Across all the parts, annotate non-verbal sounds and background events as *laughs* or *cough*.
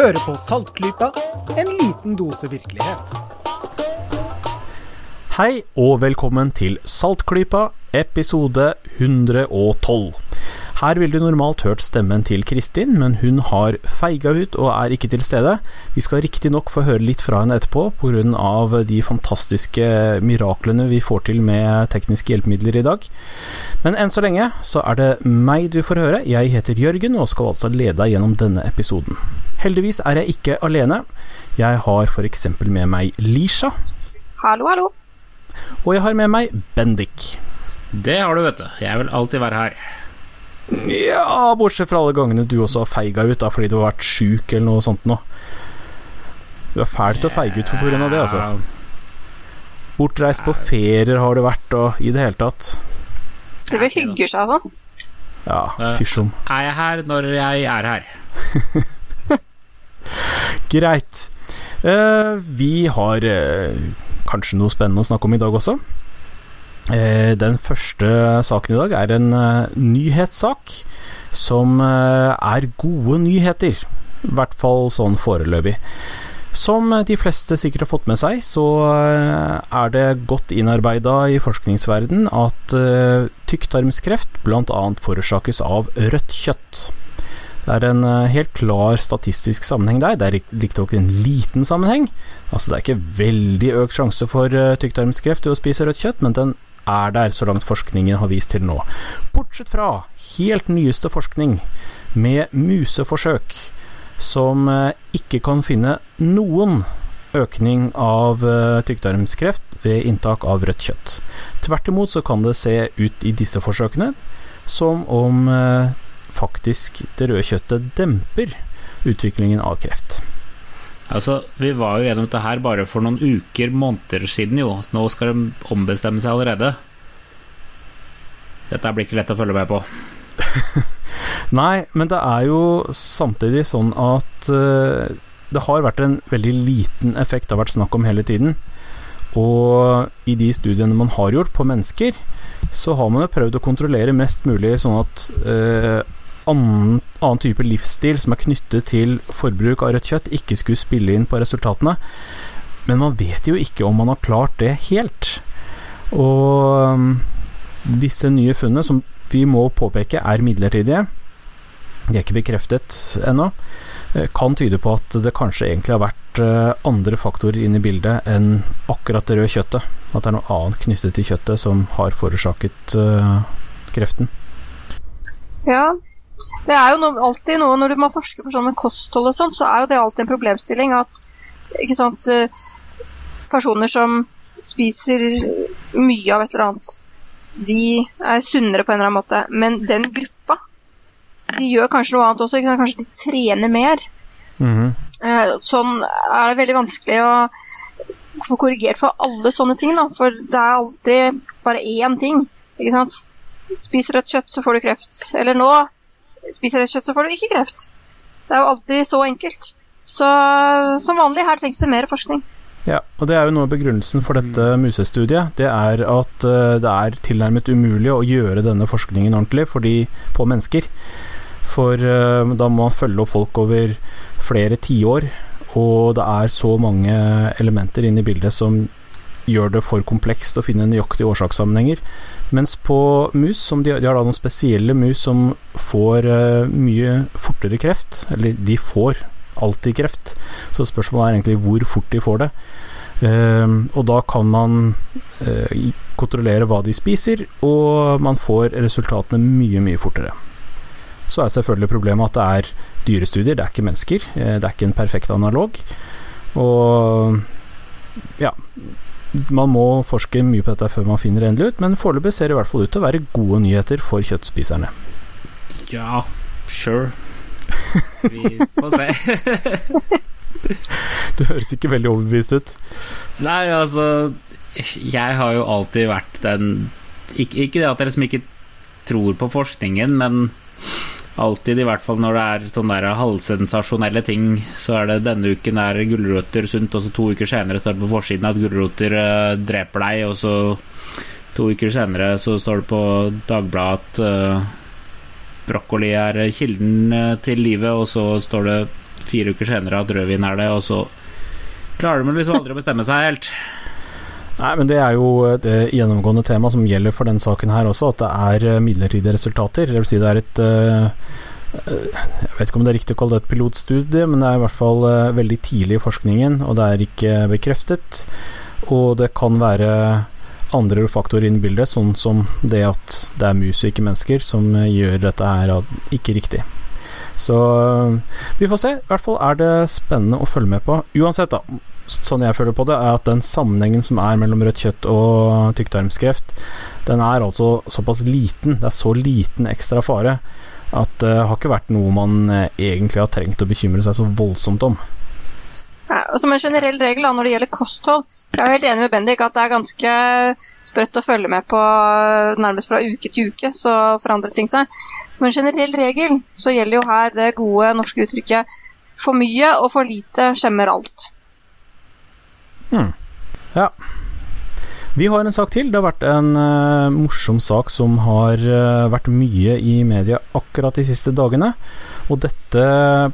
Hører på Saltklypa, en liten dose virkelighet. Hei og velkommen til Saltklypa, episode 112. Her ville du normalt hørt stemmen til Kristin, men hun har feiga ut og er ikke til stede. Vi skal riktignok få høre litt fra henne etterpå, pga. de fantastiske miraklene vi får til med tekniske hjelpemidler i dag. Men enn så lenge så er det meg du får høre. Jeg heter Jørgen og skal altså lede deg gjennom denne episoden. Heldigvis er jeg ikke alene. Jeg har f.eks. med meg Lisha. Hallo, hallo. Og jeg har med meg Bendik. Det har du, vet du. Jeg vil alltid være her. Ja, bortsett fra alle gangene du også har feiga ut da, fordi du har vært sjuk eller noe sånt noe. Du er fæl til å feige ut for pga. det, altså. Bortreist på ferier har du vært, og i det hele tatt. Det vil hygge seg sånn. Ja, fysjom. Er jeg her når jeg er her? *laughs* Greit. Uh, vi har uh, kanskje noe spennende å snakke om i dag også. Eh, den første saken i dag er en eh, nyhetssak som eh, er gode nyheter. I hvert fall sånn foreløpig. Som de fleste sikkert har fått med seg, så er det godt innarbeida i forskningsverden at tykktarmskreft bl.a. forårsakes av rødt kjøtt. Det er en helt klar statistisk sammenheng der. Det er riktignok en liten sammenheng. Altså Det er ikke veldig økt sjanse for tykktarmskreft ved å spise rødt kjøtt, men den er der, så langt forskningen har vist til nå. Bortsett fra helt nyeste forskning med museforsøk som eh, ikke kan finne noen økning av eh, tykktarmskreft ved inntak av rødt kjøtt. Tvert imot så kan det se ut i disse forsøkene som om eh, faktisk det røde kjøttet demper utviklingen av kreft. Altså, Vi var jo gjennom dette her bare for noen uker, måneder siden, jo. Nå skal de ombestemme seg allerede. Dette blir ikke lett å følge med på. *laughs* Nei, men det er jo samtidig sånn at uh, det har vært en veldig liten effekt det har vært snakk om hele tiden. Og i de studiene man har gjort på mennesker, så har man jo prøvd å kontrollere mest mulig sånn at uh, annen, annen type livsstil som er knyttet til forbruk av rødt kjøtt, ikke skulle spille inn på resultatene. Men man vet jo ikke om man har klart det helt. Og um, disse nye funnene, som vi må påpeke er midlertidige, de er ikke bekreftet ennå, eh, kan tyde på at det kanskje egentlig har vært eh, andre faktorer inne i bildet enn akkurat det røde kjøttet. At det er noe annet knyttet til kjøttet som har forårsaket uh, kreften. Ja, det er jo noe, alltid noe når man forsker på sånn med kosthold og sånn, så er jo det alltid en problemstilling at ikke sant, eh, personer som spiser mye av et eller annet, de er sunnere på en eller annen måte. Men den gruppa, de gjør kanskje noe annet også. Kanskje de trener mer. Mm -hmm. Sånn er det veldig vanskelig å få korrigert for alle sånne ting. Da. For det er aldri bare én ting. ikke sant? Spiser rødt kjøtt, så får du kreft. Eller nå spiser rødt kjøtt, så får du ikke kreft. Det er jo aldri så enkelt. Så som vanlig, her trengs det mer forskning. Ja, og det er jo noe av begrunnelsen for dette musestudiet. Det er at uh, det er tilnærmet umulig å gjøre denne forskningen ordentlig fordi, på mennesker. For uh, da må man følge opp folk over flere tiår, og det er så mange elementer inne i bildet som gjør det for komplekst å finne nøyaktige årsakssammenhenger. Mens på mus, de, de, har da noen spesielle mus som får uh, mye fortere kreft, eller de får alltid kreft, så spørsmålet er egentlig hvor fort de får det. Uh, og da kan man uh, kontrollere hva de spiser, og man får resultatene mye, mye fortere. Så er selvfølgelig problemet at det er dyrestudier, det er ikke mennesker. det er ikke en perfekt analog. Og ja man må forske mye på dette før man finner det endelig ut, men foreløpig ser det i hvert fall ut til å være gode nyheter for kjøttspiserne. Ja, sure. Vi får se. *laughs* du høres ikke veldig overbevist ut. Nei, altså Jeg har jo alltid vært den Ikke, ikke det at jeg liksom ikke tror på forskningen, men alltid, i hvert fall når det er sånne der halvsensasjonelle ting, så er det denne uken er gulrøtter sunt, og så to uker senere står det på forsiden at gulrøtter uh, dreper deg, og så to uker senere så står det på Dagbladet at uh, brokkoli er kilden uh, til livet, og så står det fire uker senere at rødvin er det, og så klarer de liksom aldri å bestemme seg helt. Nei, men det er jo det gjennomgående tema som gjelder for denne saken her også, at det er eh, midlertidige resultater. Det vil si det er et uh, Jeg vet ikke om det er riktig å kalle det et pilotstudie, men det er i hvert fall veldig tidlig i forskningen, og det er ikke bekreftet. Og det kan være andre faktorer i bildet, sånn som det at det er mus og ikke mennesker, som gjør dette her ikke riktig. Så vi får se. I hvert fall er det spennende å følge med på. Uansett, da sånn jeg føler på det, er at den sammenhengen som er mellom rødt kjøtt og tykktarmskreft, den er altså såpass liten, det er så liten ekstra fare, at det har ikke vært noe man eh, egentlig har trengt å bekymre seg så voldsomt om. Og Som en generell regel da, når det gjelder kosthold, jeg er helt enig med Bendik at det er ganske sprøtt å følge med på nærmest fra uke til uke, så forandrer ting seg. Som en generell regel så gjelder jo her det gode norske uttrykket for mye og for lite skjemmer alt. Hmm. Ja. Vi har en sak til. Det har vært en uh, morsom sak som har uh, vært mye i media akkurat de siste dagene. Og dette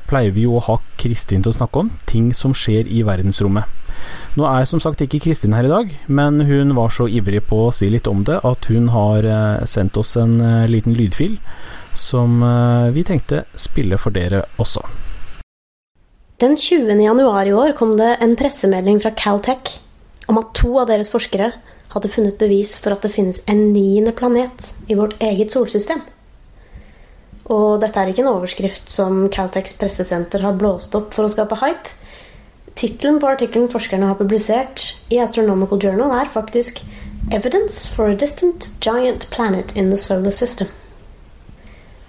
pleier vi jo å ha Kristin til å snakke om. Ting som skjer i verdensrommet. Nå er som sagt ikke Kristin her i dag, men hun var så ivrig på å si litt om det at hun har uh, sendt oss en liten lydfil som vi tenkte spille for dere også. Den 20. januar i år kom det en pressemelding fra Caltech om at to av deres forskere hadde funnet bevis for at det finnes en niende planet i vårt eget solsystem. Og dette er ikke en overskrift som Caltechs pressesenter har blåst opp for å skape hype. Tittelen på artikkelen forskerne har publisert i Astronomical Journal, er faktisk 'Evidence for a distant giant planet in the solar system'.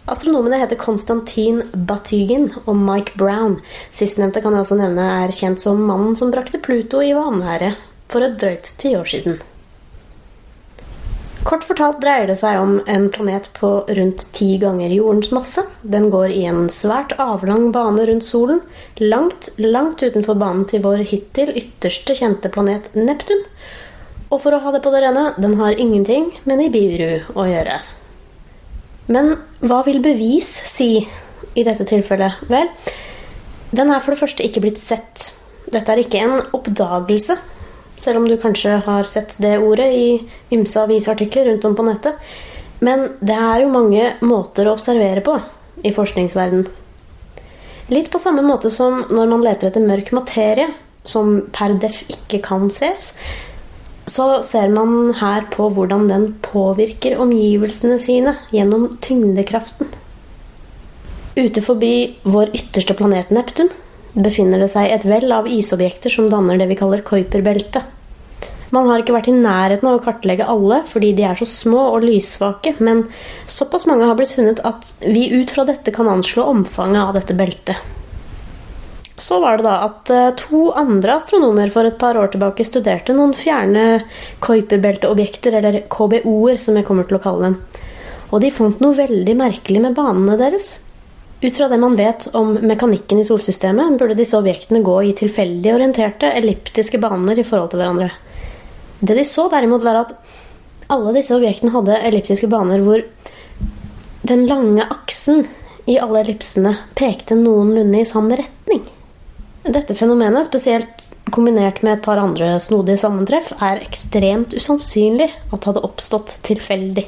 Astronomene heter Konstantin Batygin og Mike Brown. Sistnevnte kan jeg også nevne er kjent som mannen som brakte Pluto i vanære for et drøyt tiår siden. Kort fortalt dreier det seg om en planet på rundt ti ganger jordens masse. Den går i en svært avlang bane rundt solen, langt, langt utenfor banen til vår hittil ytterste kjente planet Neptun. Og for å ha det på det rene, den har ingenting med Nibiru å gjøre. Men hva vil bevis si i dette tilfellet? Vel, den er for det første ikke blitt sett. Dette er ikke en oppdagelse, selv om du kanskje har sett det ordet i ymse avisartikler rundt om på nettet. Men det er jo mange måter å observere på i forskningsverden. Litt på samme måte som når man leter etter mørk materie, som per def ikke kan ses, så ser man her på hvordan den påvirker omgivelsene sine gjennom tyngdekraften. Ute forbi vår ytterste planet Neptun befinner det seg et vell av isobjekter som danner det vi kaller Kuiperbeltet. Man har ikke vært i nærheten av å kartlegge alle fordi de er så små og lyssvake, men såpass mange har blitt funnet at vi ut fra dette kan anslå omfanget av dette beltet. Så var det da at eh, to andre astronomer for et par år tilbake studerte noen fjerne Kuiperbelteobjekter, eller KBO-er, som jeg kommer til å kalle dem. Og de fant noe veldig merkelig med banene deres. Ut fra det man vet om mekanikken i solsystemet, burde disse objektene gå i tilfeldig orienterte, elliptiske baner i forhold til hverandre. Det de så derimot, var at alle disse objektene hadde elliptiske baner hvor den lange aksen i alle ellipsene pekte noenlunde i samme retning. Dette fenomenet, spesielt kombinert med et par andre snodige sammentreff, er ekstremt usannsynlig at hadde oppstått tilfeldig.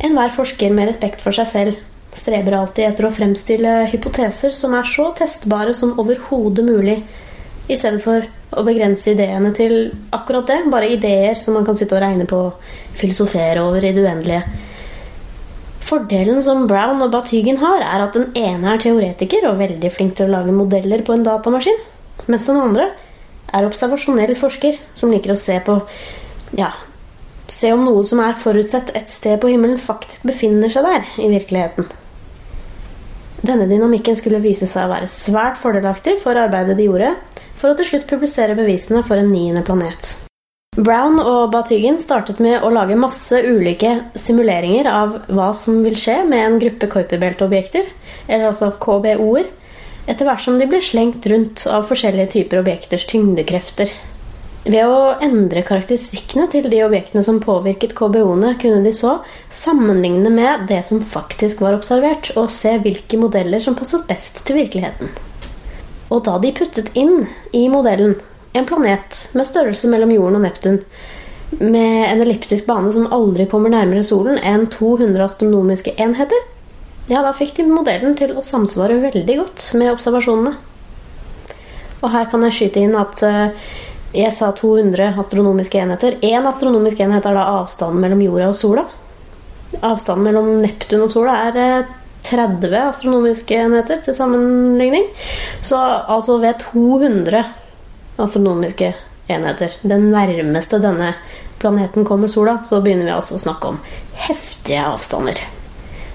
Enhver forsker med respekt for seg selv streber alltid etter å fremstille hypoteser som er så testbare som overhodet mulig, i stedet for å begrense ideene til akkurat det, bare ideer som man kan sitte og regne på, filosofere over i det uendelige. Fordelen som Brown og Batygen har, er at den ene er teoretiker og veldig flink til å lage modeller på en datamaskin, mens den andre er observasjonell forsker som liker å se på ja, se om noe som er forutsett et sted på himmelen, faktisk befinner seg der i virkeligheten. Denne dynamikken skulle vise seg å være svært fordelaktig for arbeidet de gjorde, for å til slutt publisere bevisene for en niende planet. Brown og Batygen startet med å lage masse ulike simuleringer av hva som vil skje med en gruppe Kuiperbelt-objekter, eller altså KBO-er, etter hvert som de blir slengt rundt av forskjellige typer objekters tyngdekrefter. Ved å endre karakteristikkene til de objektene som påvirket KBO-ene, kunne de så sammenligne med det som faktisk var observert, og se hvilke modeller som passet best til virkeligheten. Og da de puttet inn i modellen en planet med størrelse mellom jorden og Neptun, med en elliptisk bane som aldri kommer nærmere solen enn 200 astronomiske enheter, ja, da fikk de modellen til å samsvare veldig godt med observasjonene. Og her kan jeg skyte inn at uh, jeg sa 200 astronomiske enheter. Én astronomisk enhet er da avstanden mellom jorda og sola. Avstanden mellom Neptun og sola er 30 eh, astronomiske enheter til sammenligning. Så altså ved 200 astronomiske enheter, det nærmeste denne planeten kommer sola, så begynner vi altså å snakke om heftige avstander.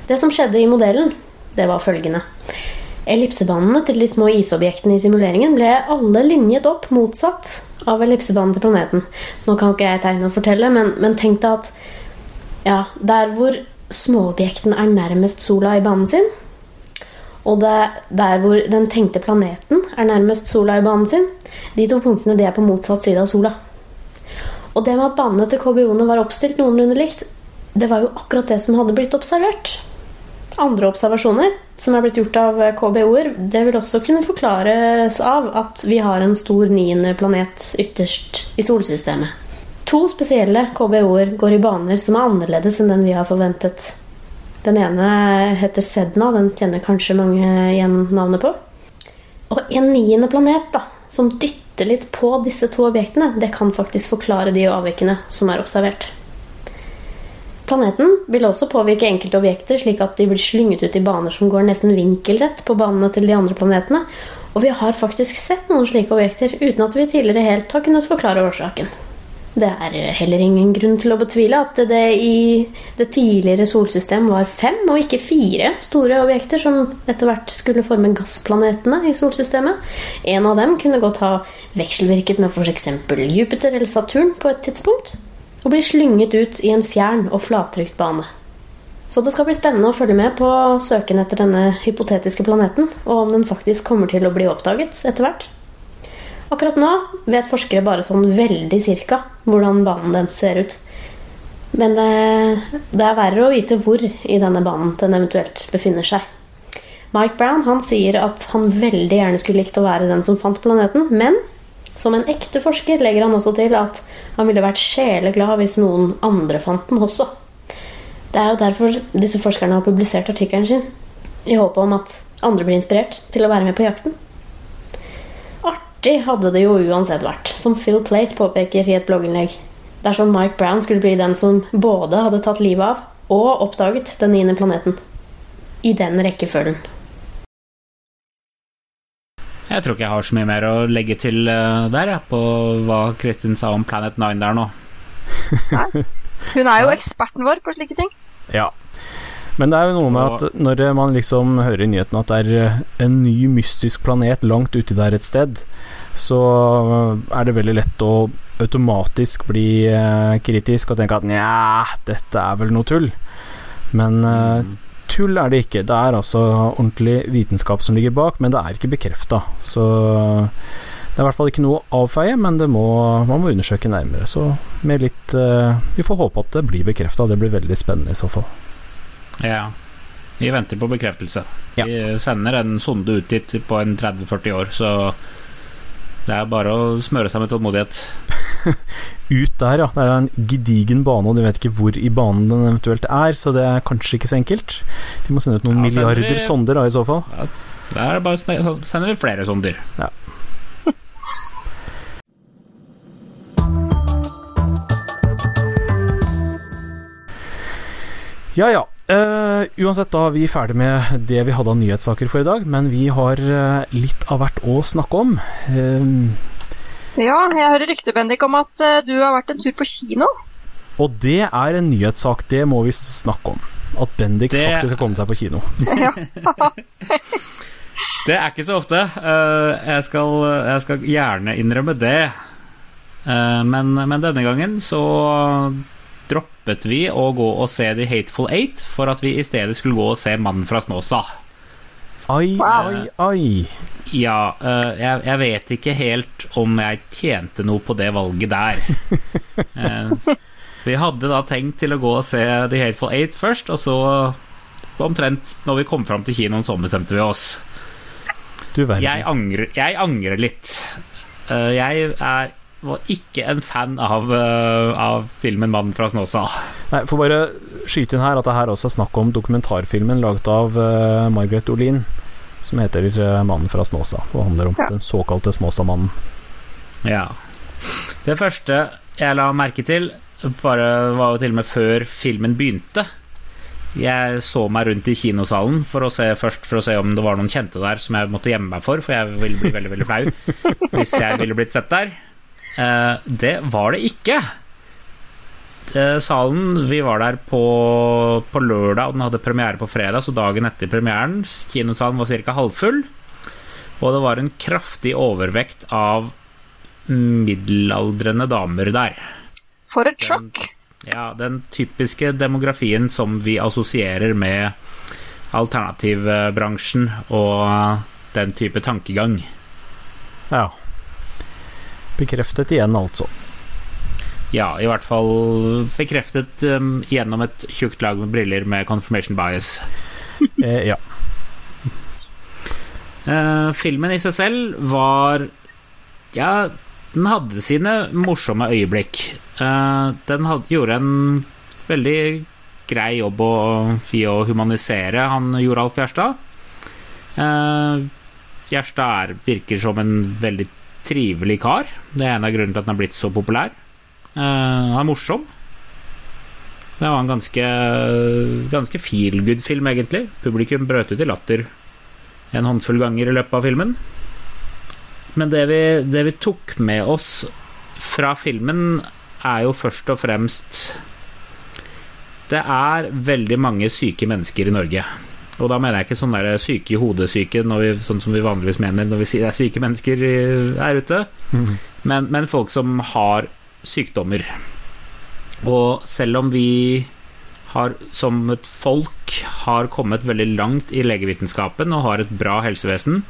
Det som skjedde i modellen, det var følgende. Ellipsebanene til de små isobjektene i simuleringen ble alle linjet opp motsatt av ellipsebanen til planeten. Så nå kan ikke jeg tegne og fortelle, men, men tenk deg at ja, der hvor småobjektene er nærmest sola i banen sin, og det, der hvor den tenkte planeten er nærmest sola i banen sin, de to punktene de er på motsatt side av sola. Og det med at banene til KBO-ene var oppstilt noenlunde likt, det var jo akkurat det som hadde blitt observert. Andre observasjoner som er blitt gjort av KBO-er, det vil også kunne forklares av at vi har en stor niende planet ytterst i solsystemet. To spesielle KBO-er går i baner som er annerledes enn den vi har forventet. Den ene heter Sedna, den kjenner kanskje mange igjen navnet på. Og en niende planet da, som dytter litt på disse to objektene, det kan faktisk forklare de avvikene som er observert. Planeten vil også påvirke enkelte objekter slik at de blir slynget ut i baner som går nesten vinkelrett på banene til de andre planetene, og vi har faktisk sett noen slike objekter uten at vi tidligere helt har kunnet forklare årsaken. Det er heller ingen grunn til å betvile at det i det tidligere solsystem var fem og ikke fire store objekter som etter hvert skulle forme gassplanetene i solsystemet. En av dem kunne godt ha vekselvirket med f.eks. Jupiter eller Saturn på et tidspunkt og bli slynget ut i en fjern og flattrykt bane. Så det skal bli spennende å følge med på søken etter denne hypotetiske planeten, og om den faktisk kommer til å bli oppdaget etter hvert. Akkurat nå vet forskere bare sånn veldig cirka hvordan banen den ser ut. Men det, er verre å vite hvor i denne banen den eventuelt befinner seg. Mike Brown han sier at han veldig gjerne skulle likt å være den som fant planeten, men som en ekte forsker legger han også til at han ville vært sjeleglad hvis noen andre fant den også. Det er jo derfor disse forskerne har publisert artikkelen sin, i håp om at andre blir inspirert til å være med på jakten. Artig hadde det jo uansett vært, som Phil Plate påpeker i et blogginnlegg, dersom Mike Brown skulle bli den som både hadde tatt livet av og oppdaget den niende planeten. I den rekkefølgen. Jeg tror ikke jeg har så mye mer å legge til uh, der, jeg, på hva Kristin sa om Planet Nine der nå. Nei. *laughs* Hun er jo eksperten vår på slike ting. Ja. Men det er jo noe med at når man liksom hører i nyhetene at det er eh, en ny mystisk planet langt uti der et sted, så er det veldig lett å automatisk bli eh, kritisk og tenke at nja, dette er vel noe tull. Men mm tull er det ikke. Det er altså ordentlig vitenskap som ligger bak, men det er ikke bekrefta. Så det er i hvert fall ikke noe å avfeie, men må, man må undersøke nærmere. Så med litt Vi får håpe at det blir bekrefta. Det blir veldig spennende i så fall. Ja. Vi venter på bekreftelse. Ja. Vi sender en sonde ut dit på en 30-40 år, så det er bare å smøre seg med tålmodighet. *laughs* Ut der, ja. Det er en gedigen bane, og de vet ikke hvor i banen den eventuelt er, så det er kanskje ikke så enkelt. De må sende ut noen ja, milliarder vi, sonder da, i så fall. Ja, da er det bare sender vi flere sonder. Ja. *laughs* ja ja. Uh, uansett, da er vi ferdig med det vi hadde av nyhetssaker for i dag, men vi har uh, litt av hvert å snakke om. Uh, ja, jeg hører rykter, Bendik, om at du har vært en tur på kino. Og det er en nyhetssak, det må vi snakke om. At Bendik det... faktisk har kommet seg på kino. *laughs* *laughs* det er ikke så ofte. Jeg skal, jeg, skal, gjerne innrømme det. Men, men denne gangen så droppet vi å gå og se The Hateful Eight for at vi i stedet skulle gå og se Mannen fra Snåsa. Oi, oi, oi. Ja, øh, jeg, jeg vet ikke helt om jeg tjente noe på det valget der. *laughs* Eh, vi hadde da tenkt til å gå og se The Hateful Eight først, og så omtrent når vi kom fram til kinoen, så bestemte vi oss. Du. Jeg angrer, jeg angrer litt. Eh, jeg er, var ikke en fan av, øh, av filmen 'Mannen fra Snåsa'. Nei, får bare skyte inn her at det her også er snakk om dokumentarfilmen laget av uh, Margaret Olin, som heter uh, 'Mannen fra Snåsa', og handler om Ja. den såkalte Snåsamannen. Ja. Det første jeg la merke til, bare var jo til og med før filmen begynte. Jeg så meg rundt i kinosalen for å se først for å se om det var noen kjente der som jeg måtte gjemme meg for, for jeg ville bli veldig veldig flau *laughs* hvis jeg ville blitt sett der. Eh, det var det ikke. Eh, Salen Vi var der på, på lørdag, og den hadde premiere på fredag, så dagen etter premieren. Kinosalen var ca. halvfull, og det var en kraftig overvekt av middelaldrende damer der. For et sjokk. Ja, den typiske demografien som vi assosierer med alternativbransjen og den type tankegang. Ja. Bekreftet igjen, altså. Ja, i hvert fall bekreftet um, gjennom et tjukt lag med briller med confirmation bias. *laughs* Eh, ja. Uh, filmen i seg selv var Ja, den hadde sine morsomme øyeblikk. Uh, den hadde, gjorde en veldig grei jobb å, i å humanisere han Joralf Gjerstad. Eh, Gjerstad er, virker som en veldig trivelig kar. Det er en av grunnene til at han har blitt så populær. Eh, han er morsom. Det var en ganske, ganske feel good-film, egentlig. Publikum brøt ut i latter en håndfull ganger i løpet av filmen. Men det vi, det vi tok med oss fra filmen, er jo først og fremst Det er veldig mange syke mennesker i Norge. Og da mener jeg ikke sånn der syke i hodet-syke, vi- sånn som vi vanligvis mener når vi sier det er syke mennesker her ute, men, men folk som har sykdommer. Og selv om vi har som et folk har kommet veldig langt i legevitenskapen og har et bra helsevesen,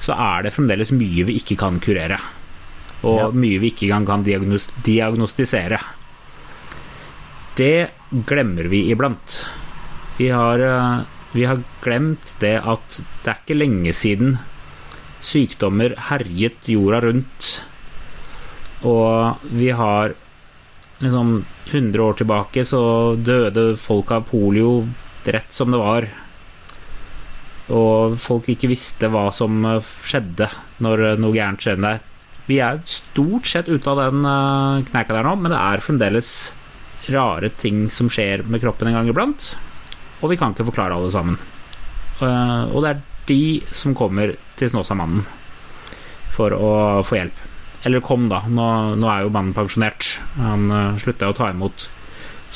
så er det fremdeles mye vi ikke kan kurere. Og Ja. mye vi ikke engang kan diagnos diagnostisere. Det glemmer vi iblant. Vi har, eh, vi har glemt det at det er ikke lenge siden sykdommer herjet jorda rundt. Og vi har liksom 100 år tilbake så døde folk av polio rett som det var. Og folk ikke visste hva som eh, skjedde når eh, noe gærent skjedde. Vi er stort sett ute av den eh, kneika der nå, men det er fremdeles rare ting som skjer med kroppen en gang iblant. Og vi kan ikke forklare alle sammen. Uh, og det er de som kommer til Snåsamannen for å få hjelp. Eller kom, da. Nå, nå er jo mannen pensjonert. Han uh, slutta å ta imot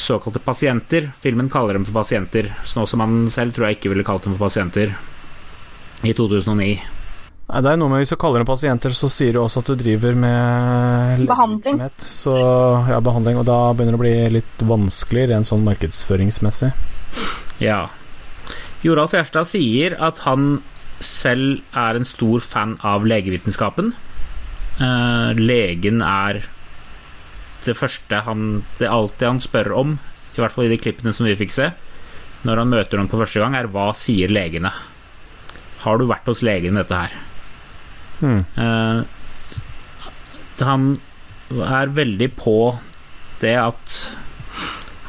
såkalte pasienter. Filmen kaller dem for pasienter. Snåsamannen selv tror jeg ikke ville kalt dem for pasienter i 2009. Nei, det er noe med Hvis du kaller dem pasienter, så sier du også at du driver med Behandling. Så ja, behandling. Og da begynner det å bli litt vanskelig rent sånn markedsføringsmessig. Ja. Joralf Gjerstad sier at han selv er en stor fan av legevitenskapen. Eh, legen er det første han Det er alltid han spør om, i hvert fall i de klippene som vi fikk se, når han møter noen på første gang, er hva sier legene? Har du vært hos legen med dette her? Hmm. Eh, han er veldig på det at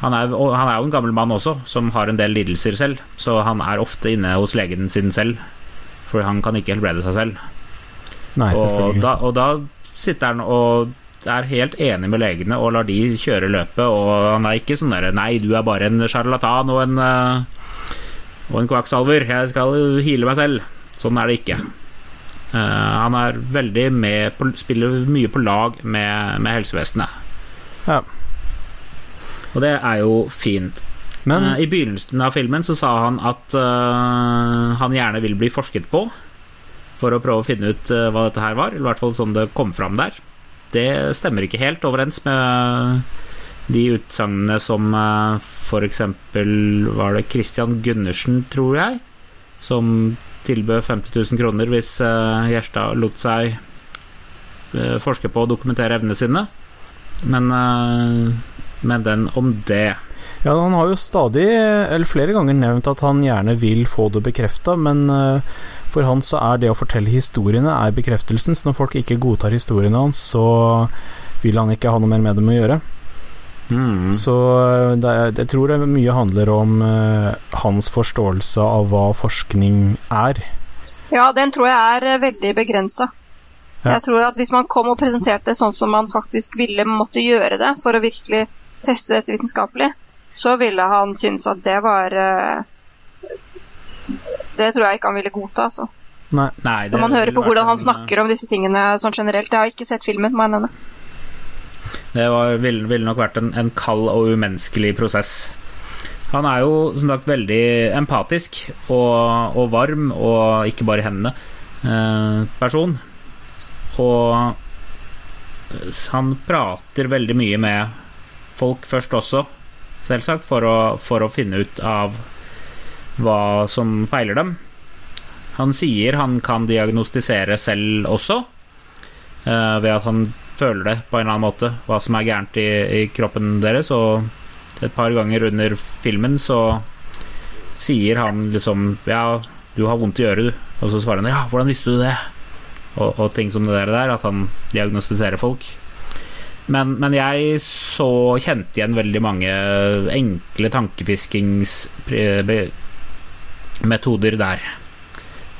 han er, og han er jo en gammel mann også, som har en del lidelser selv, så han er ofte inne hos legen sin selv, for han kan ikke helbrede seg selv. Nei, Og da, og da sitter han og er helt enig med legene og lar de kjøre løpet, og han er ikke sånn derre Nei, du er bare en sjarlatan og en eh, Og en kvakksalver. Jeg skal hile meg selv. Sånn er det ikke. Uh, han er veldig med på, Spiller mye på lag med, med helsevesenet. Ja. Og det er jo fint. Men Eh, I begynnelsen av filmen så sa han at uh, han gjerne vil bli forsket på for å prøve å finne ut uh, hva dette her var. Eller i hvert fall sånn det kom fram der. Det stemmer ikke helt overens med de utsagnene som uh, f.eks. var det Christian Gundersen, tror jeg, som tilbød 50 000 kroner hvis uh, Gjerstad lot seg forske på å dokumentere evnene sine. Men, men den om det. Ja, han har jo stadig, eller flere ganger, nevnt at han gjerne vil få det bekrefta, men uh, for han så er det å fortelle historiene er bekreftelsen, så når folk ikke godtar historiene hans, så vil han ikke ha noe mer med dem å gjøre. Mm. Så det, jeg tror det mye handler om uh, hans forståelse av hva forskning er. Ja, den tror jeg er veldig begrensa. Ja. Jeg tror at hvis man kom og presenterte sånn som man faktisk ville måtte gjøre det, for å virkelig teste dette vitenskapelig, så ville han synes at det var uh, Det tror jeg ikke han ville godta, altså. Nei. Nei, det Når man hører på hvordan han snakker om disse tingene sånn generelt. Jeg har ikke sett filmen, må jeg nevne. Det var, ville, ville nok vært en, en kald og umenneskelig prosess. Han er jo som sagt veldig empatisk og, og varm, og ikke bare i hendene, eh, person. Og han prater veldig mye med folk først også, selvsagt, for å, for å finne ut av hva som feiler dem. Han sier han kan diagnostisere selv også, uh, ved at han føler det på en eller annen måte, hva som er gærent i, i kroppen deres. Og et par ganger under filmen så sier han liksom Ja, du har vondt i øret, du. Og så svarer han ja, hvordan visste du det? Og, og ting som det der, at han diagnostiserer folk. Men, men jeg så kjente igjen veldig mange enkle tankefiskingsmetoder der.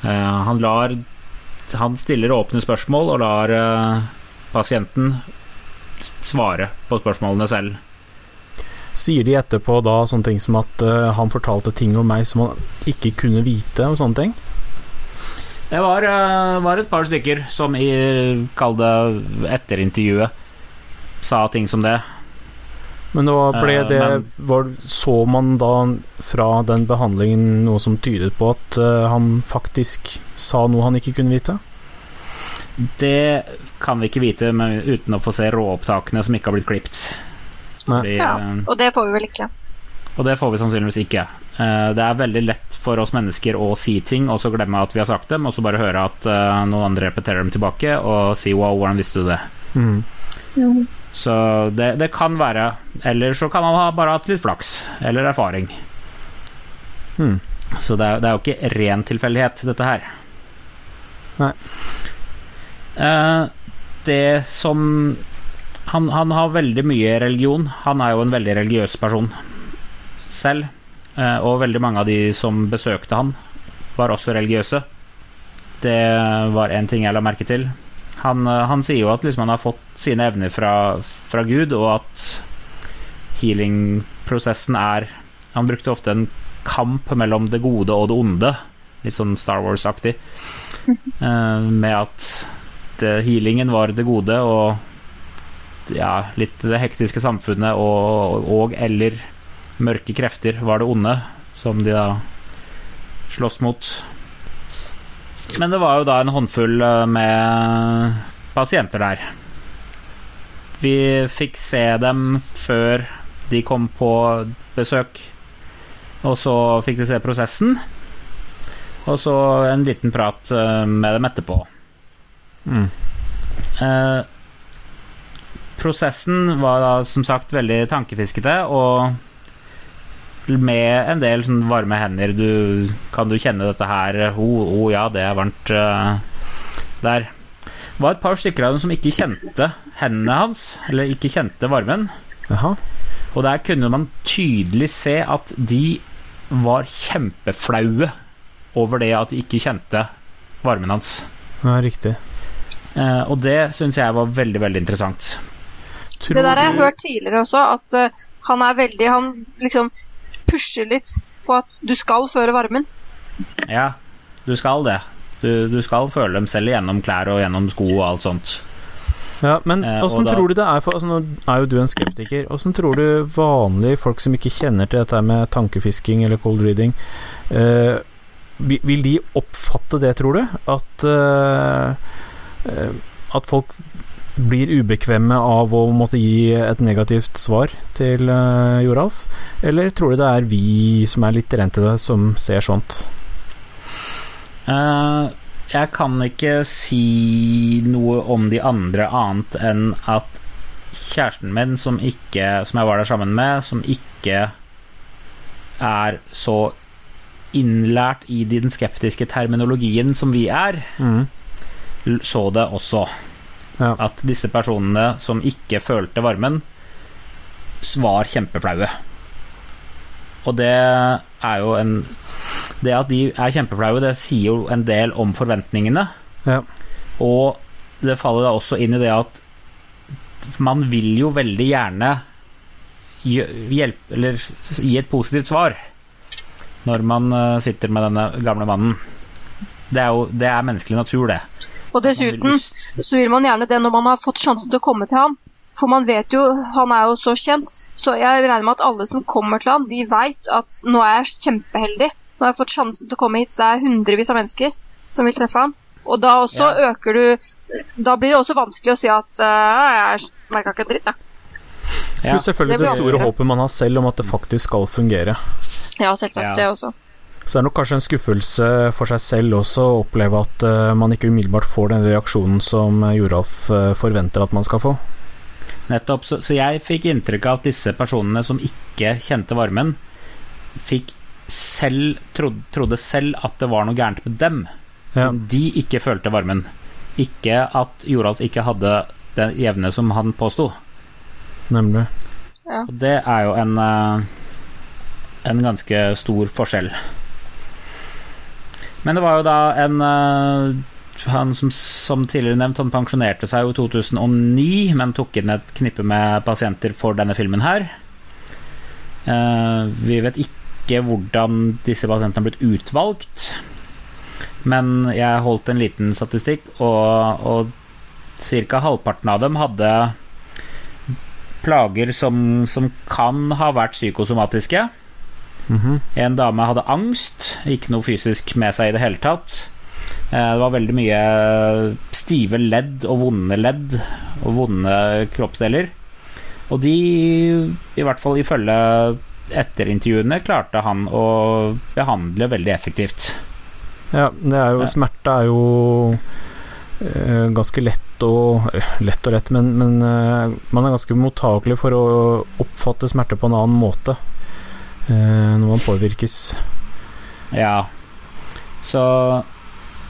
Uh, han lar Han stiller åpne spørsmål og lar uh, pasienten svare på spørsmålene selv. Sier de etterpå da sånne ting som at uh, han fortalte ting om meg som han ikke kunne vite, og sånne ting? Det var, var et par stykker som i Kall det etterintervjuet sa ting som det. Men da ble Eh, det men- var, Så man da fra den behandlingen noe som tydet på at uh, han faktisk sa noe han ikke kunne vite? Det kan vi ikke vite men uten å få se råopptakene som ikke har blitt klippet. Ja, eh, og det får vi vel ikke. Og det får vi sannsynligvis ikke. Eh, Det er veldig lett for oss mennesker å si ting og så glemme at vi har sagt dem, og så bare høre at noen andre repeterer dem tilbake og si 'wow, hvordan visste du det'? Mm. Så det, det kan være. Eller så kan han ha bare hatt litt flaks. Eller erfaring. Hmm. Så det er, det er jo ikke ren tilfeldighet, dette her. Nei. Eh, det som han, han har veldig mye religion. Han er jo en veldig religiøs person selv. Eh, og veldig mange av de som besøkte han, var også religiøse. Det var en ting jeg la merke til. Han, eh, han sier jo at liksom han har fått sine evner fra, fra Gud, og at healing-prosessen er Han brukte ofte en kamp mellom det gode og det onde, litt sånn Star Wars-aktig, *laughs* eh, med at det, healingen var det gode, og ja, litt det hektiske samfunnet og, og eller mørke krefter var det onde, som de da slåss mot. Men det var jo da en håndfull eh, med pasienter der. Vi fikk se dem før de kom på besøk, og så fikk de se prosessen. Og så en liten prat eh, med dem etterpå. Mm. Eh, prosessen var da som sagt veldig tankefiskete, og med en del sånn varme hender. Du, kan du kjenne dette her? Å oh, ja, det er varmt uh, der. Det var et par stykker av dem som ikke kjente hendene hans, eller ikke kjente varmen. Aha. Og der kunne man tydelig se at de var kjempeflaue over det at de ikke kjente varmen hans. Ja, riktig. Uh, og det syns jeg var veldig, veldig interessant. Tror Det der har jeg hørt tidligere også, at uh, han er veldig Han liksom pusher litt på at du skal føre varmen. Ja, du skal det. Du, du skal føle dem selv gjennom klær og gjennom sko og alt sånt. Ja, men Eh, og åssen da- tror du det er for altså, Nå er jo du en skeptiker. Åssen tror du vanlige folk som ikke kjenner til dette med tankefisking eller cold reading eh, Vil de oppfatte det, tror du? At eh, eh, At folk blir ubekvemme av å måtte gi et negativt svar til uh, Joralf? Eller tror du det er vi som er litt rente det, som ser sånt? Uh, jeg kan ikke si noe om de andre annet enn at kjæresten min, som, ikke, som jeg var der sammen med, som ikke er så innlært i den skeptiske terminologien som vi er, Mm. så det også. Ja. At disse personene som ikke følte varmen, var kjempeflaue. Og det er jo en Det at de er kjempeflaue, det sier jo en del om forventningene. Ja. Og det faller da også inn i det at man vil jo veldig gjerne hjelpe Eller gi et positivt svar når man eh, sitter med denne gamle mannen. Det er jo det er menneskelig natur, det. Og dessuten så vil man gjerne det når man har fått sjansen til å komme til han. For man vet jo, han er jo så kjent, så jeg regner med at alle som kommer til han, de veit at nå er jeg kjempeheldig. Nå har jeg fått sjansen til å komme hit, så det er hundrevis av mennesker som vil treffe han. Og da også øker du Da blir det også vanskelig å si at uh, jeg merka ikke en dritt, jeg. Ja. Pluss selvfølgelig det det store håpet man har selv om at det faktisk skal fungere. Ja, selvsagt. Ja. Det også. Så det er nok kanskje en skuffelse for seg selv også å oppleve at eh, man ikke umiddelbart får den reaksjonen som eh, Joralf eh, forventer at man skal få. Nettopp. Så, så jeg fikk inntrykk av at disse personene som ikke kjente varmen, fikk selv trodde, trodde selv at det var noe gærent med dem. Ja. Som de ikke følte varmen. Ikke at Joralf ikke hadde det jevne som han påsto. Nemlig. Og det er jo en en ganske stor forskjell. Men det var jo da en eh, Han som, som tidligere nevnt, han pensjonerte seg jo i 2009, men tok inn et knippe med pasienter for denne filmen her. Eh, vi vet ikke hvordan disse pasientene har blitt utvalgt, men jeg holdt en liten statistikk, og, og ca. halvparten av dem hadde plager som, som kan ha vært psykosomatiske. Mhm. En dame hadde angst, ikke noe fysisk med seg i det hele tatt. Eh, Det var veldig mye stive ledd og vonde ledd og vonde kroppsdeler. Og de, i hvert fall ifølge etterintervjuene, klarte han å behandle veldig effektivt. Ja, det er jo Smerte er jo eh, ganske lett og eh, Lett og rett, men, men eh, man er ganske mottakelig for å oppfatte smerte på en annen måte eh, når man påvirkes. Ja. Så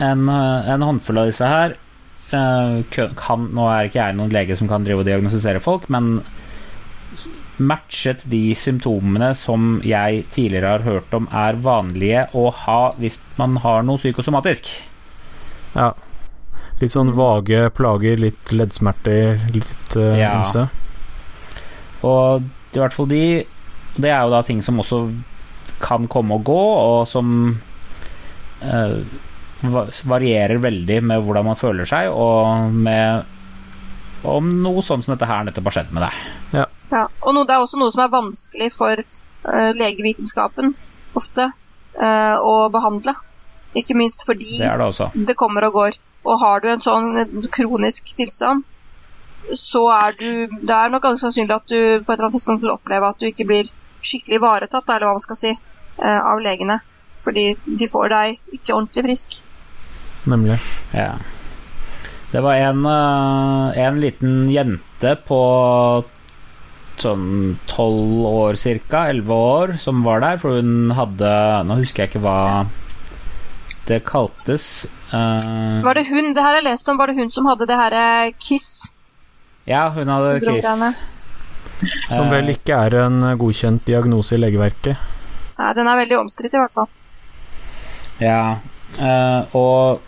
en, eh, en håndfull av disse her eh, kan Nå er ikke jeg noen lege som kan drive og diagnostisere folk, men matchet de symptomene som jeg tidligere har hørt om er vanlige å ha hvis man har noe psykosomatisk. Ja. Litt sånn vage plager, litt leddsmerter, litt uh, Ja. ymse. Og i hvert fall de Det er jo da ting som også kan komme og gå, og som eh, varierer veldig med hvordan man føler seg, og med om noe sånt som dette her nettopp har skjedd med deg. Ja. Og noe, det er også noe som er vanskelig for uh, legevitenskapen ofte uh, å behandle. Ikke minst fordi Det det det kommer og går. Og har du en sånn kronisk tilstand, så er du Det er nok ganske sannsynlig at du på et eller annet tidspunkt vil oppleve at du ikke blir skikkelig ivaretatt, eller hva man skal si, eh, av legene. Fordi de får deg ikke ordentlig frisk. Nemlig. Ja. Det var en, eh, en liten jente på sånn tolv år cirka, elleve år, som var der, for hun hadde Nå husker jeg ikke hva det kaltes. Uh, Var det hun det her jeg leste om, var det hun som hadde det her Kiss? Ja, hun hadde kris. Som vel ikke er en eh, godkjent diagnose i legeverket. Nei, den er veldig omstridt, i hvert fall. Ja, eh, og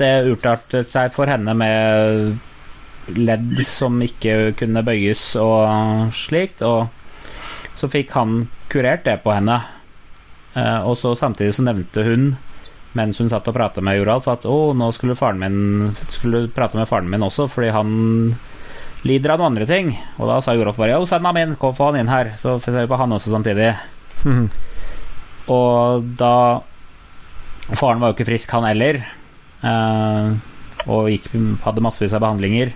det utartet seg for henne med ledd som ikke kunne bøyes og slikt, og så fikk han kurert det på henne. Eh, og så samtidig så nevnte hun, mens hun satt og prata med Joralf, at å, nå skulle faren min skulle prate med faren min også, fordi han lider av noen andre ting. Og da sa Joralf bare 'jo, ham inn, kom, få han inn her', så får vi på han også samtidig. *laughs* Og da Faren var jo ikke frisk, han heller. Eh, og gikk, hadde massevis av behandlinger.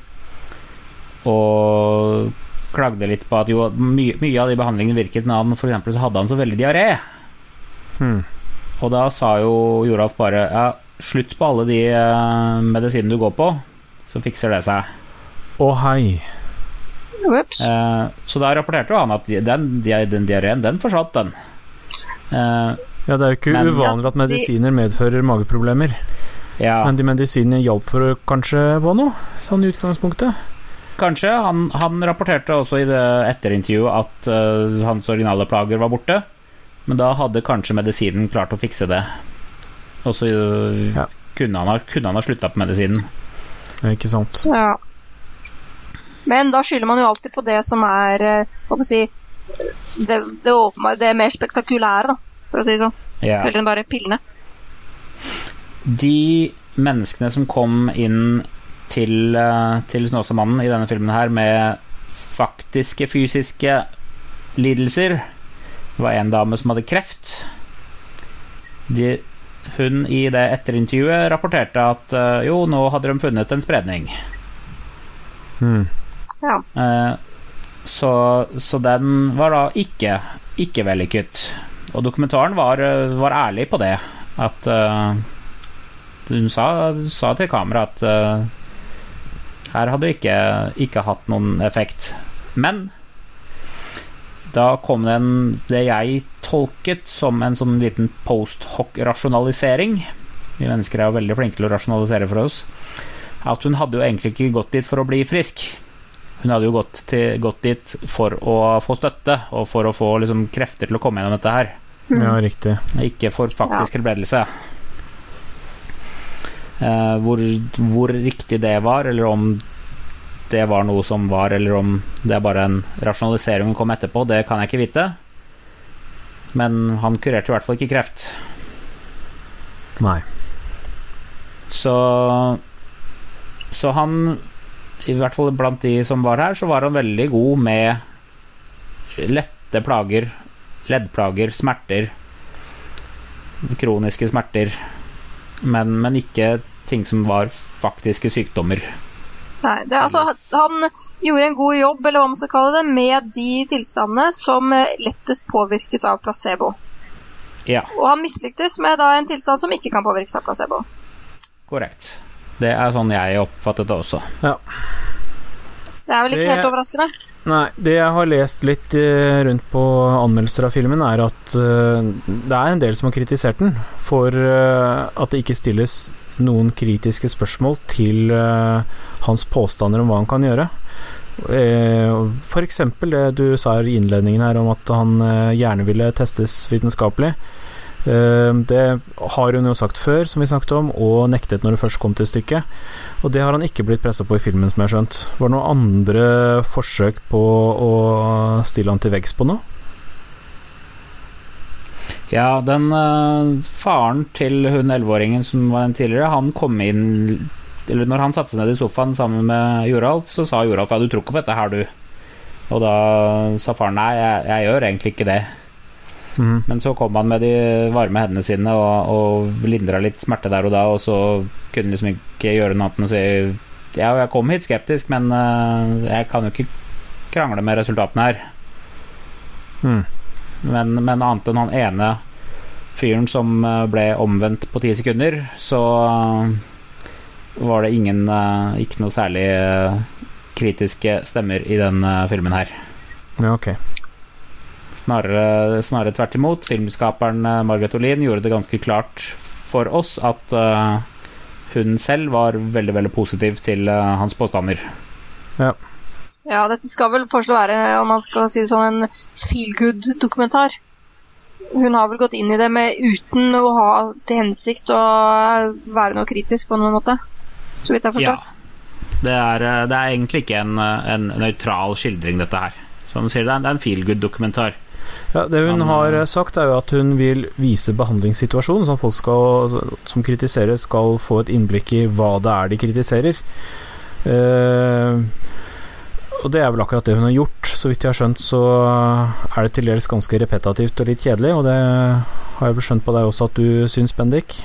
Og klagde litt på at jo, mye, mye av de behandlingene virket, men han, for eksempel så hadde han så veldig diaré. Hmm. og da sa jo Joralf bare ja, slutt på alle de eh, medisinene du går på, så fikser det seg. Å hei. Ups. Eh, så da rapporterte jo han at den, den diareen, den forsvant, den. Eh, Ja, det er jo ikke Men- uvanlig at medisiner medfører mageproblemer. ja, Men de medisinene hjalp for å kanskje få noe, sånn i utgangspunktet. kanskje. Han, han rapporterte også i det etterintervjuet at uh, hans originale plager var borte, men da hadde kanskje medisinen klart å fikse det. Og så uh, Ja. kunne, han ha, kunne han ha slutta på medisinen. Ikke sant. Ja. Men da skylder man jo alltid på det som er eh, hva skal jeg si, det, det, åpenbare, det mer spektakulære, da, for å si det sånn. Yeah. Heller enn bare pillene. De menneskene som kom inn til, eh, til Snåsamannen i denne filmen her med faktiske fysiske lidelser, Det var en dame som hadde kreft. De, hun i det etterintervjuet rapporterte at eh, jo, nå hadde de funnet en spredning. Hmm. Ja. Eh, så, så den var da ikke, ikke vellykket. Og dokumentaren var, eh, var ærlig på det. At eh, hun sa, sa til kamera at eh, her hadde det ikke, ikke hatt noen effekt. Men da kom det en, det jeg tolket som en sånn liten post hoc-rasjonalisering. Vi mennesker er jo veldig flinke til å rasjonalisere for oss. At hun hadde jo egentlig ikke gått dit for å bli frisk. Hun hadde jo gått, til, gått dit for å få støtte, og for å få liksom, krefter til å komme gjennom dette her. Ja, riktig. Ikke for faktisk helbredelse. Eh, hvor, hvor riktig det var, eller om det var noe som var, eller om det er bare en rasjonalisering hun kom etterpå, det kan jeg ikke vite. Men han kurerte i hvert fall ikke kreft. Nei. Så Så han I hvert fall blant de som var her, så var han veldig god med lette plager, leddplager, smerter. Kroniske smerter. Men, men ikke ting som var faktiske sykdommer. Nei, det, altså, han gjorde en god jobb, eller hva man skal kalle det, med de tilstandene som lettest påvirkes av placebo. Ja, Og han mislyktes med da en tilstand som ikke kan påvirkes av placebo. korrekt. Det er sånn jeg oppfattet det også. Det er vel ikke Det- helt overraskende. Nei, det jeg har lest litt eh, rundt på anmeldelser av filmen, er at eh, det er en del som har kritisert den for eh, at det ikke stilles noen kritiske spørsmål til hans påstander om hva han kan gjøre. F.eks. For eksempel det du sa i innledningen her om at han gjerne ville testes vitenskapelig. Eh, Det har hun jo sagt før, som vi snakket om, og nektet når det først kom til stykket. Og det har han ikke blitt pressa på i filmen, som jeg har skjønt. Var det noen andre forsøk på å stille han til veggs på noe? Ja, den uh, faren til hun 11-åringen som var den tidligere, han kom inn Eller når han satte seg ned i sofaen sammen med Joralf, så sa Joralf ja, du tror ikke på dette her, du. Og da sa faren nei, jeg, jeg gjør egentlig ikke det. Mhm. Men så kom han med de varme hendene sine og, og lindra litt smerte der og da, og så kunne han liksom ikke gjøre noe annet enn å si ja, jeg kom hit skeptisk, men eh, jeg kan jo ikke krangle med resultatene her. Mm. Men, men annet enn han ene fyren som eh, ble omvendt på ti sekunder, så eh, var det ingen Ikke noe særlig kritiske stemmer i den filmen her. Ja, ok. Snarere, snarere tvert imot. Filmskaperen eh, Margaret Olin gjorde det ganske klart for oss at uh, hun selv var veldig veldig positiv til uh, hans påstander. Ja, dette skal vel foreslå være, om man skal si det sånn, en feel good-dokumentar. Hun har vel gått inn i det med uten å ha til hensikt å være noe kritisk på noen måte. Så vidt jeg Ja. forstår. Det er, det er egentlig ikke en, en nøytral skildring, dette her. Som sier, det er en, det er en feel good-dokumentar. Ja, det hun har eh, eh, sagt, er jo at hun vil vise behandlingssituasjonen, sånn at folk skal, som kritiserer, skal få et innblikk i hva det er de kritiserer. Uh, og det er vel akkurat det hun har gjort. Så vidt jeg har skjønt, så er det til dels ganske repetativt og litt kjedelig, og det har jeg vel skjønt på deg også at du syns, Bendik?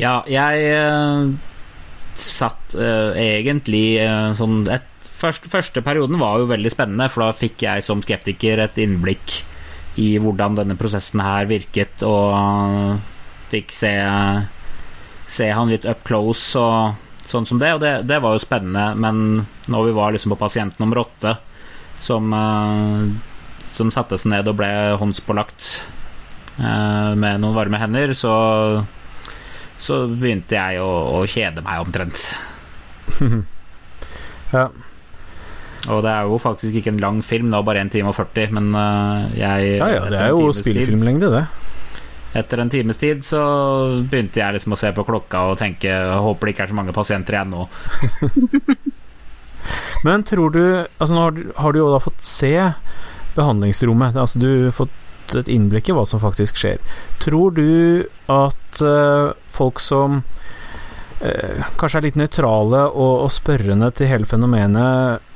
Ja, jeg uh, satt uh, egentlig sånn et, først, Første perioden var jo veldig spennende, for da fikk jeg som skeptiker et innblikk i hvordan denne prosessen her virket, og fikk se, se han litt up close og sånn som det, og det, det var jo spennende. Men når vi var liksom på pasient nummer åtte, som, eh, som satte seg ned og ble håndspålagt eh, med noen varme hender, så, så begynte jeg å, å kjede meg omtrent. *laughs* Ja. Og det er jo faktisk ikke en lang film, det var bare 1 time og 40, men eh, jeg ja, ja, det er jo spillefilmlengde, det. Etter en times tid så begynte jeg liksom å se på klokka og tenke håper det ikke er så mange pasienter igjen nå. *laughs* Men tror du Altså, nå har du, har du jo da fått se behandlingsrommet. Altså, du har fått et innblikk i hva som faktisk skjer. Tror du at uh, folk som uh, kanskje er litt nøytrale og, og spørrende til hele fenomenet,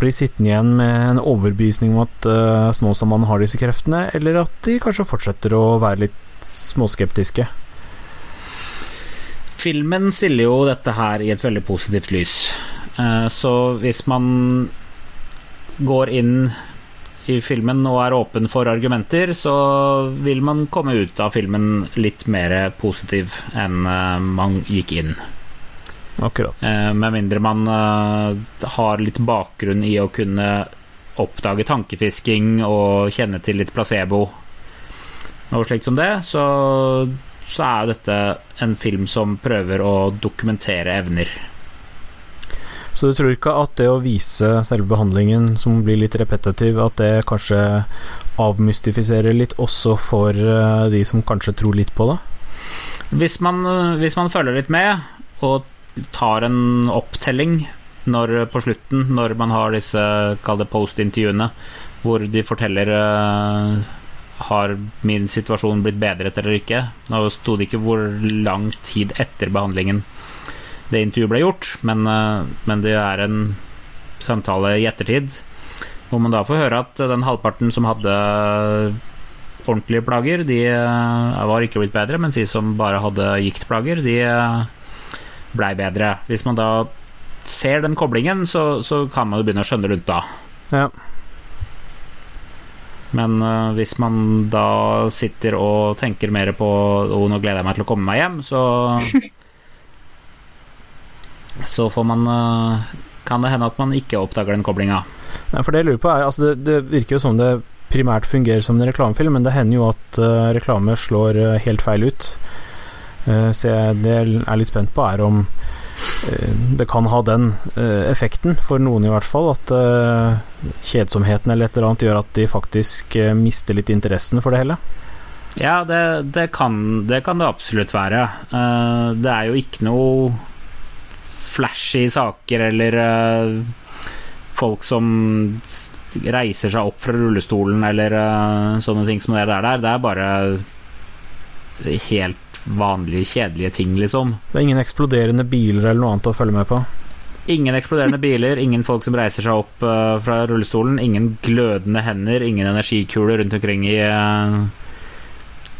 blir sittende igjen med en overbevisning om at uh, Snåsamann har disse kreftene, eller at de kanskje fortsetter å være litt småskeptiske? Filmen stiller jo dette her i et veldig positivt lys. Uh, Så hvis man går inn i filmen og er åpen for argumenter, så vil man komme ut av filmen litt mer positiv enn eh, man gikk inn. Akkurat. Eh, Med mindre man eh, har litt bakgrunn i å kunne oppdage tankefisking og kjenne til litt placebo og slikt som det, så, så er jo dette en film som prøver å dokumentere evner. Så du tror ikke at det å vise selve behandlingen, som blir litt repetitiv, at det kanskje avmystifiserer litt også for eh, de som kanskje tror litt på det? Hvis man, hvis man følger litt med og tar en opptelling når, på slutten, når man har disse kall post-intervjuene, hvor de forteller eh, har min situasjon blitt bedret eller ikke. Nå sto det ikke hvor lang tid etter behandlingen det intervjuet ble gjort, men, eh, men det er en samtale i ettertid. Hvor man da får høre at den halvparten som hadde ordentlige plager, de eh, var ikke blitt bedre, mens de som bare hadde giktplager, de blei bedre. Hvis man da ser den koblingen, så, så kan man jo begynne å skjønne rundt da. Ja. Men uh, hvis man da sitter og tenker mer på Å, nå gleder jeg meg til å komme meg hjem, så *laughs* Så får man uh, Kan det hende at man ikke oppdager den koblinga. Ja, for det jeg lurer på er Altså, det, det virker jo som det primært fungerer som en reklamefilm, men det hender jo at uh, reklame slår helt feil ut. Eh, så jeg, det jeg er litt spent på, er om eh, det kan ha den eh, effekten, for noen i hvert fall, at kjedsomheten eller et eller annet gjør at de faktisk mister litt interessen for det hele. Ja, det, det, kan, det kan det absolutt være. Det er jo ikke noe flashy saker eller folk som reiser seg opp fra rullestolen eller sånne ting som det der. Det er bare helt vanlige, kjedelige ting, liksom. Det er ingen eksploderende biler eller noe annet å følge med på. Ingen eksploderende biler, ingen folk som reiser seg opp uh, fra rullestolen, ingen glødende hender, ingen energikuler rundt omkring i, uh,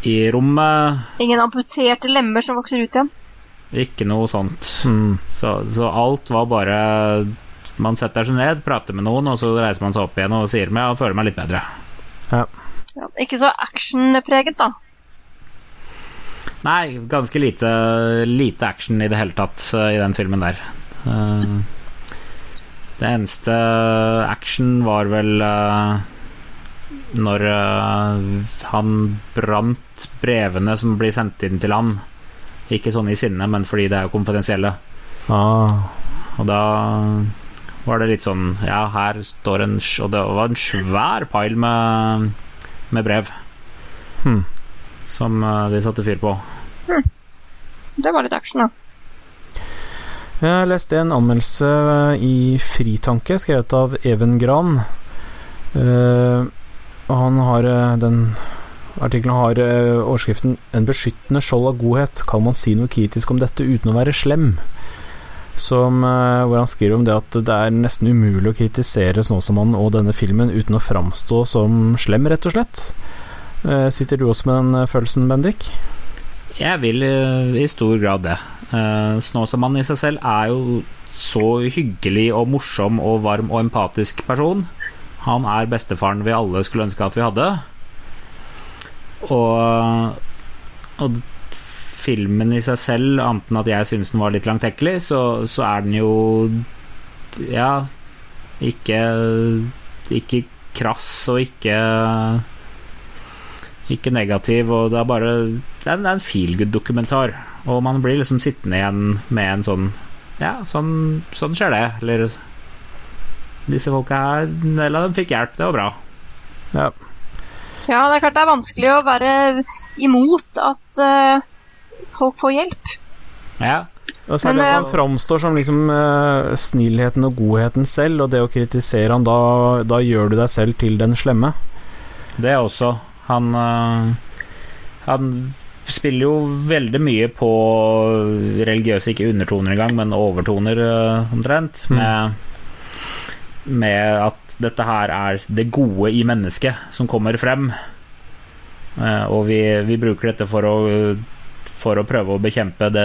i rommet. Ingen amputerte lemmer som vokser ut igjen. Ikke noe sånt. Mm. Så, så alt var bare Man setter seg ned, prater med noen, og så reiser man seg opp igjen og sier meg, jeg føler meg litt bedre. Ja, ikke så actionpreget, da. Nei, ganske lite, lite action i det hele tatt eh, i den filmen der. Eh, det eneste action var vel eh, når han brant brevene som blir sendt inn til han. Ikke sånn i sinne, men fordi det er jo konfidensielle. Ah, Og da var det litt sånn Ja, her står en Og det var en svær pile med, med brev hmm. som de satte fyr på. Det var litt action, da. Jeg leste en anmeldelse i Fritanke, skrevet av Even Gran. Uh, han har eh, den artikkelen har eh, overskriften 'En beskyttende skjold av godhet'. Kan man si noe kritisk om dette uten å være slem? Som, eh, hvor han skriver om det at det er nesten umulig å kritisere Snåsamannen og denne filmen uten å framstå som slem, rett og slett. Eh, sitter du også med den eh, følelsen, Bendik? Jeg vil eh, i stor grad det. Uh, Snåsamannen i seg selv er jo så hyggelig og morsom og varm og empatisk person. Han er bestefaren vi alle skulle ønske at vi hadde. Og, og filmen i seg selv, annet enn at jeg syns den var litt langtekkelig, så, så er den jo Ja, ikke Ikke krass og ikke Ikke negativ, og det er bare Det er en, det er en feel good-dokumentar. Og man blir liksom sittende igjen med en sånn Ja, sånn, sånn skjer det. Eller Disse folka her, en del av dem fikk hjelp. Det var bra. Ja. Ja, det er klart det er vanskelig å være imot at uh, folk får hjelp. Ja. Og særlig Men, at eh, han framstår som liksom uh, snillheten og godheten selv, og det å kritisere han, da, da gjør du deg selv til den slemme. Det også. Han øh, Han spiller jo veldig mye på religiøse, ikke undertoner engang, men overtoner øh, omtrent. Mm. Med, med at dette her er det gode i mennesket som kommer frem. Eh, og vi, vi bruker dette for å for å prøve å bekjempe det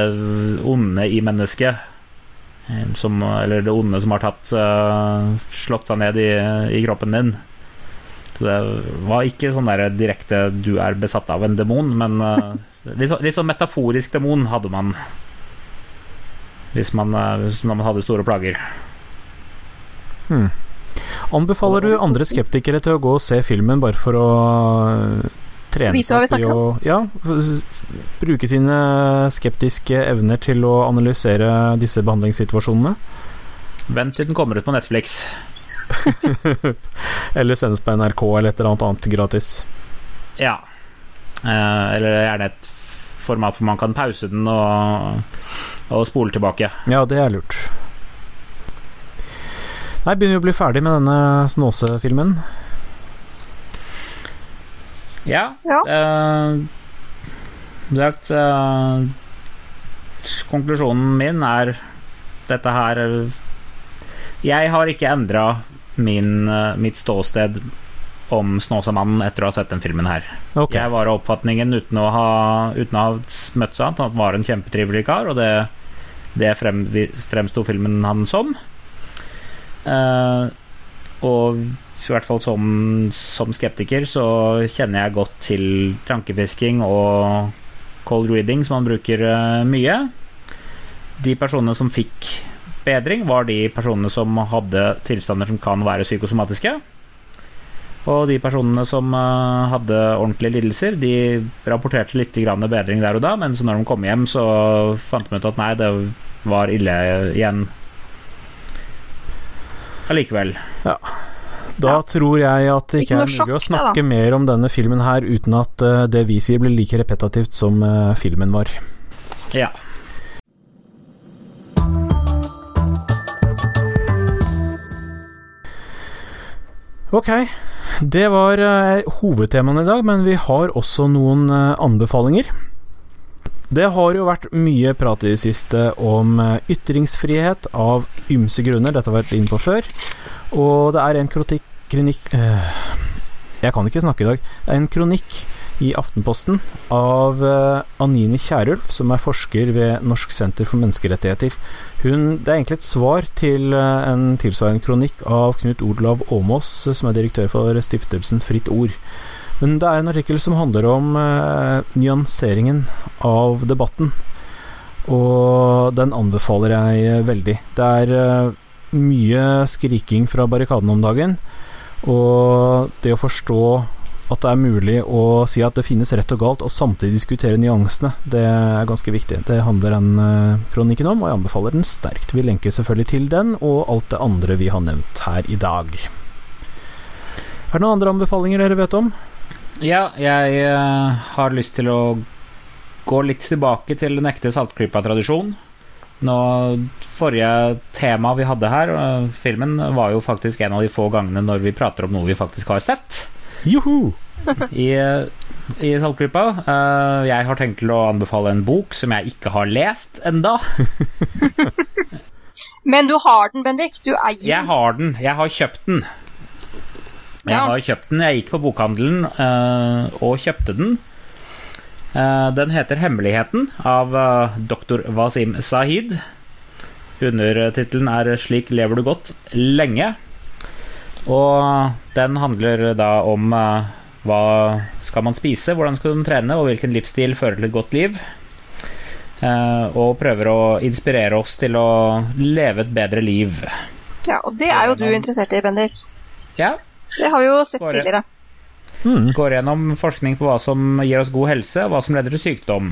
onde i mennesket. Eh, Som, eller det onde som har tatt slått seg ned i, i kroppen din. Det var ikke sånn der direkte 'du er besatt av en demon', men eh, *laughs* litt, litt sånn metaforisk demon hadde man. Hvis man, eh, hvis man hadde store plager. Hmm. Anbefaler du andre skeptikere til å gå og se filmen bare for å øh, trene seg til å ja, bruke sine skeptiske evner til å analysere disse behandlingssituasjonene? Vent til den kommer ut på Netflix. *laughs* Eller sendes på NRK eller et eller annet annet gratis. Ja. Eh, eller gjerne et format hvor man kan pause den og, og spole tilbake. Ja, det er lurt. Nei, begynner vi å bli ferdig med denne Snåse-filmen. Ja. Ja. eh, sagt, eh, konklusjonen min er dette her Jeg har ikke endra mitt ståsted om Snåsamannen etter å ha sett den filmen her. Okay. Jeg var av oppfatningen uten å ha, uten å ha møtt seg at han var en kjempetrivelig kar, og det, det frem, fremsto filmen han som. Uh, og i hvert fall som, som skeptiker så kjenner jeg godt til tankefisking og cold reading, som han bruker uh, mye. De personene som fikk bedring, var de personene som hadde tilstander som kan være psykosomatiske. Og de personene som eh, hadde ordentlige lidelser, de rapporterte litt grann bedring der og da, men så når de kom hjem, så fant de ut at nei, det var ille igjen allikevel. Da tror jeg at det ikke, Ikke er mulig å snakke da, snakke mer om denne filmen her uten at eh, det vi sier blir like repetitivt som eh, filmen var. Ja. Ok, det var eh, hovedtemaene i dag, men vi har også noen eh, anbefalinger. Det har jo vært mye prat i det siste om eh, ytringsfrihet av ymse grunner, dette har vært inne på før. Og det er en kronikk, kronikk eh, Jeg kan ikke snakke i dag. Det er en kronikk i Aftenposten av Anine Kierulf, som er forsker ved Norsk senter for menneskerettigheter. Hun, det er egentlig et svar til eh, en tilsvarende kronikk av Knut Olav Åmås, eh, som er direktør for stiftelsen Fritt Ord. Men det er en artikkel som handler om eh, nyanseringen av debatten, og den anbefaler jeg eh, veldig. Det er eh, mye skriking fra barrikaden om dagen, og det å forstå at det er mulig å si at det finnes rett og galt, og samtidig diskutere nyansene, det er ganske viktig. Det handler den eh, kronikken om, og jeg anbefaler den sterkt. Vi lenker selvfølgelig til den, og alt det andre vi har nevnt her i dag. Er det noen andre anbefalinger dere vet om? Ja, jeg eh, har lyst til å gå litt tilbake til den ekte Saltklypa-tradisjon. Nå, Forrige tema vi hadde her, eh, filmen, var jo faktisk en av de få gangene når vi prater om noe vi faktisk har sett Joho! i, i Saltklypa. Uh, jeg har tenkt til å anbefale en bok som jeg ikke har lest enda. *laughs* Men du har den, Bendik. Du eier Jeg har den. Jeg har kjøpt den. Jeg Ja. har kjøpt den. Jeg gikk på bokhandelen uh, og kjøpte den. Uh, den heter 'Hemmeligheten' av eh, doktor Wasim Sahid. Undertittelen er 'Slik lever du godt lenge'. Og den handler da om uh, hva skal man spise, hvordan skal man trene, og hvilken livsstil fører til et godt liv. Uh, og prøver å inspirere oss til å leve et bedre liv. Ja, og det er jo du interessert i, Bendik. Ja, Det har vi jo sett Går tidligere. Mm. går gjennom forskning på hva som gir oss god helse, og hva som leder til sykdom.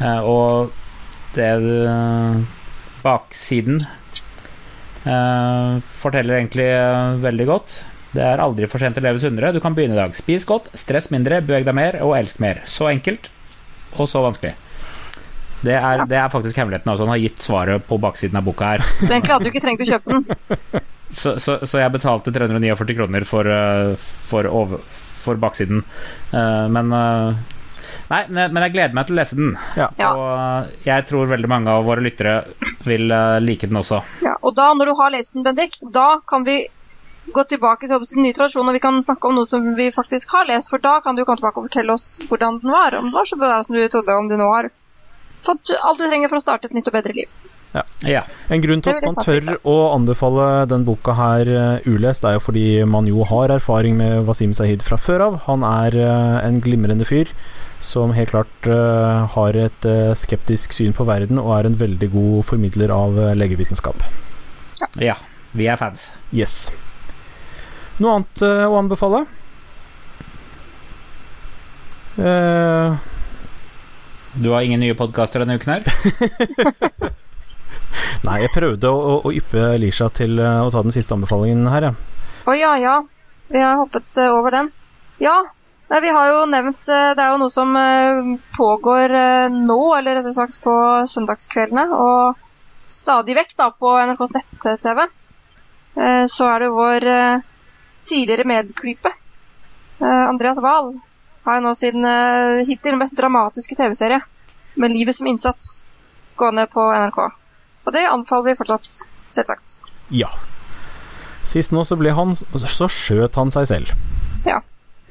Uh, og det uh, baksiden eh, forteller egentlig eh, veldig godt. Det er aldri for sent å leve sunnere. Du kan begynne i dag. Spis godt, stress mindre, beveg deg mer og elsk mer. Så enkelt og så vanskelig. Det er, det er faktisk hemmeligheten. Altså. Han har gitt svaret på baksiden av boka her. *laughs* Så egentlig hadde du ikke trengt å kjøpe den. Så, så, så jeg betalte 349 kroner for, eh, for, over, for baksiden. Eh, men eh, Nei, men jeg gleder meg til å lese den. Ja. Ja. Og eh, jeg tror veldig mange av våre lyttere vil eh, like den også. Ja, og da, når du har lest den, Bendik, da kan vi gå tilbake til en nye tradisjon, og vi kan snakke om noe som vi faktisk har lest. For da kan du komme tilbake og fortelle oss hvordan den var. Om den var så bra som du trodde, om du nå har fått alt du trenger for å starte et nytt og bedre liv. Ja. En grunn til at man tør å anbefale den boka her eh, ulest, er jo fordi man jo har erfaring med Wasim Sahid fra før av. Han er en glimrende fyr som helt klart uh, har et uh, skeptisk syn på verden, og er en veldig god formidler av uh, legevitenskap. ja. Vi er fans. Yes. Noe annet eh, å anbefale? Du har ingen nye podkaster denne uken her? *laughs* nei, jeg prøvde å, å, å yppe Lisha til å ta den siste anbefalingen her, jeg. Å ja, ja. Vi har hoppet over den. Ja, nei, vi har jo nevnt eh, Det er jo noe som eh, pågår eh, nå, eller rettere sagt på søndagskveldene, og stadig vekk da på NRKs nett-TV. Så er det vår tidligere medklype, Andreas Wahl, har jo nå sin hittil mest dramatiske TV-serie, med livet som innsats, gående på NRK. Og det anbefaler vi fortsatt, selvsagt. Ja. Sist nå så ble han Så skjøt han seg selv. Ja.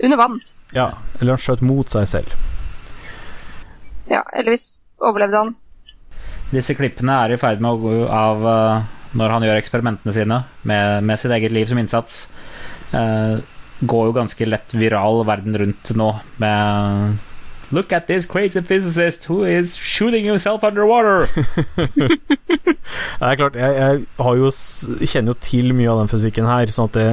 Under vann. Ja, eller han skjøt mot seg selv. Ja, heldigvis overlevde han. Disse klippene er i ferd med å gå av eh, når han gjør eksperimentene sine med, med sitt eget liv som innsats. Uh, går jo ganske lett viral verden rundt nå med Look at this crazy physicist who is shooting himself underwater. *laughs* Det er klart, jeg, jeg har jo, kjenner jo til mye av den fysikken her, sånn at det,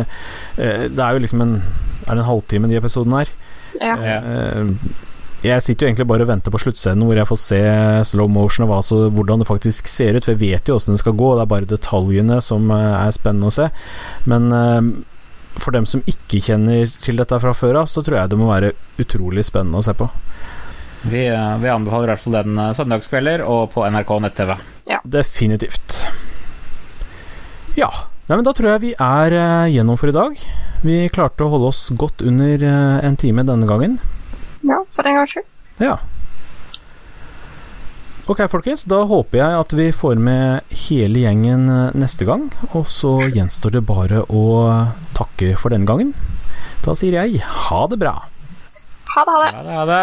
eh, det er jo liksom en Er det en halvtime, de episodene her? Ja. Ja. Eh, Jeg sitter jo egentlig bare og venter på sluttscenen hvor jeg får se slow motion og hva så, hvordan det faktisk ser ut, for jeg vet jo åssen det skal gå, det er bare detaljene som eh, er spennende å se. Men eh, for dem som ikke kjenner til dette fra før av, så tror jeg det må være utrolig spennende å se på. Vi, vi anbefaler i hvert fall den søndagskvelder og på NRK nett-TV. Definitivt. Ja. Nei, men da tror jeg vi er eh, gjennom for i dag. Vi klarte å holde oss godt under eh, en time denne gangen. ja, for en gangs skyld. Ja. Ok, folkens. Da håper jeg at vi får med hele gjengen eh, neste gang. Og så gjenstår det bare å takke for denne gangen. Da sier jeg ha det bra. Ha det, ha det. Ha det ha det.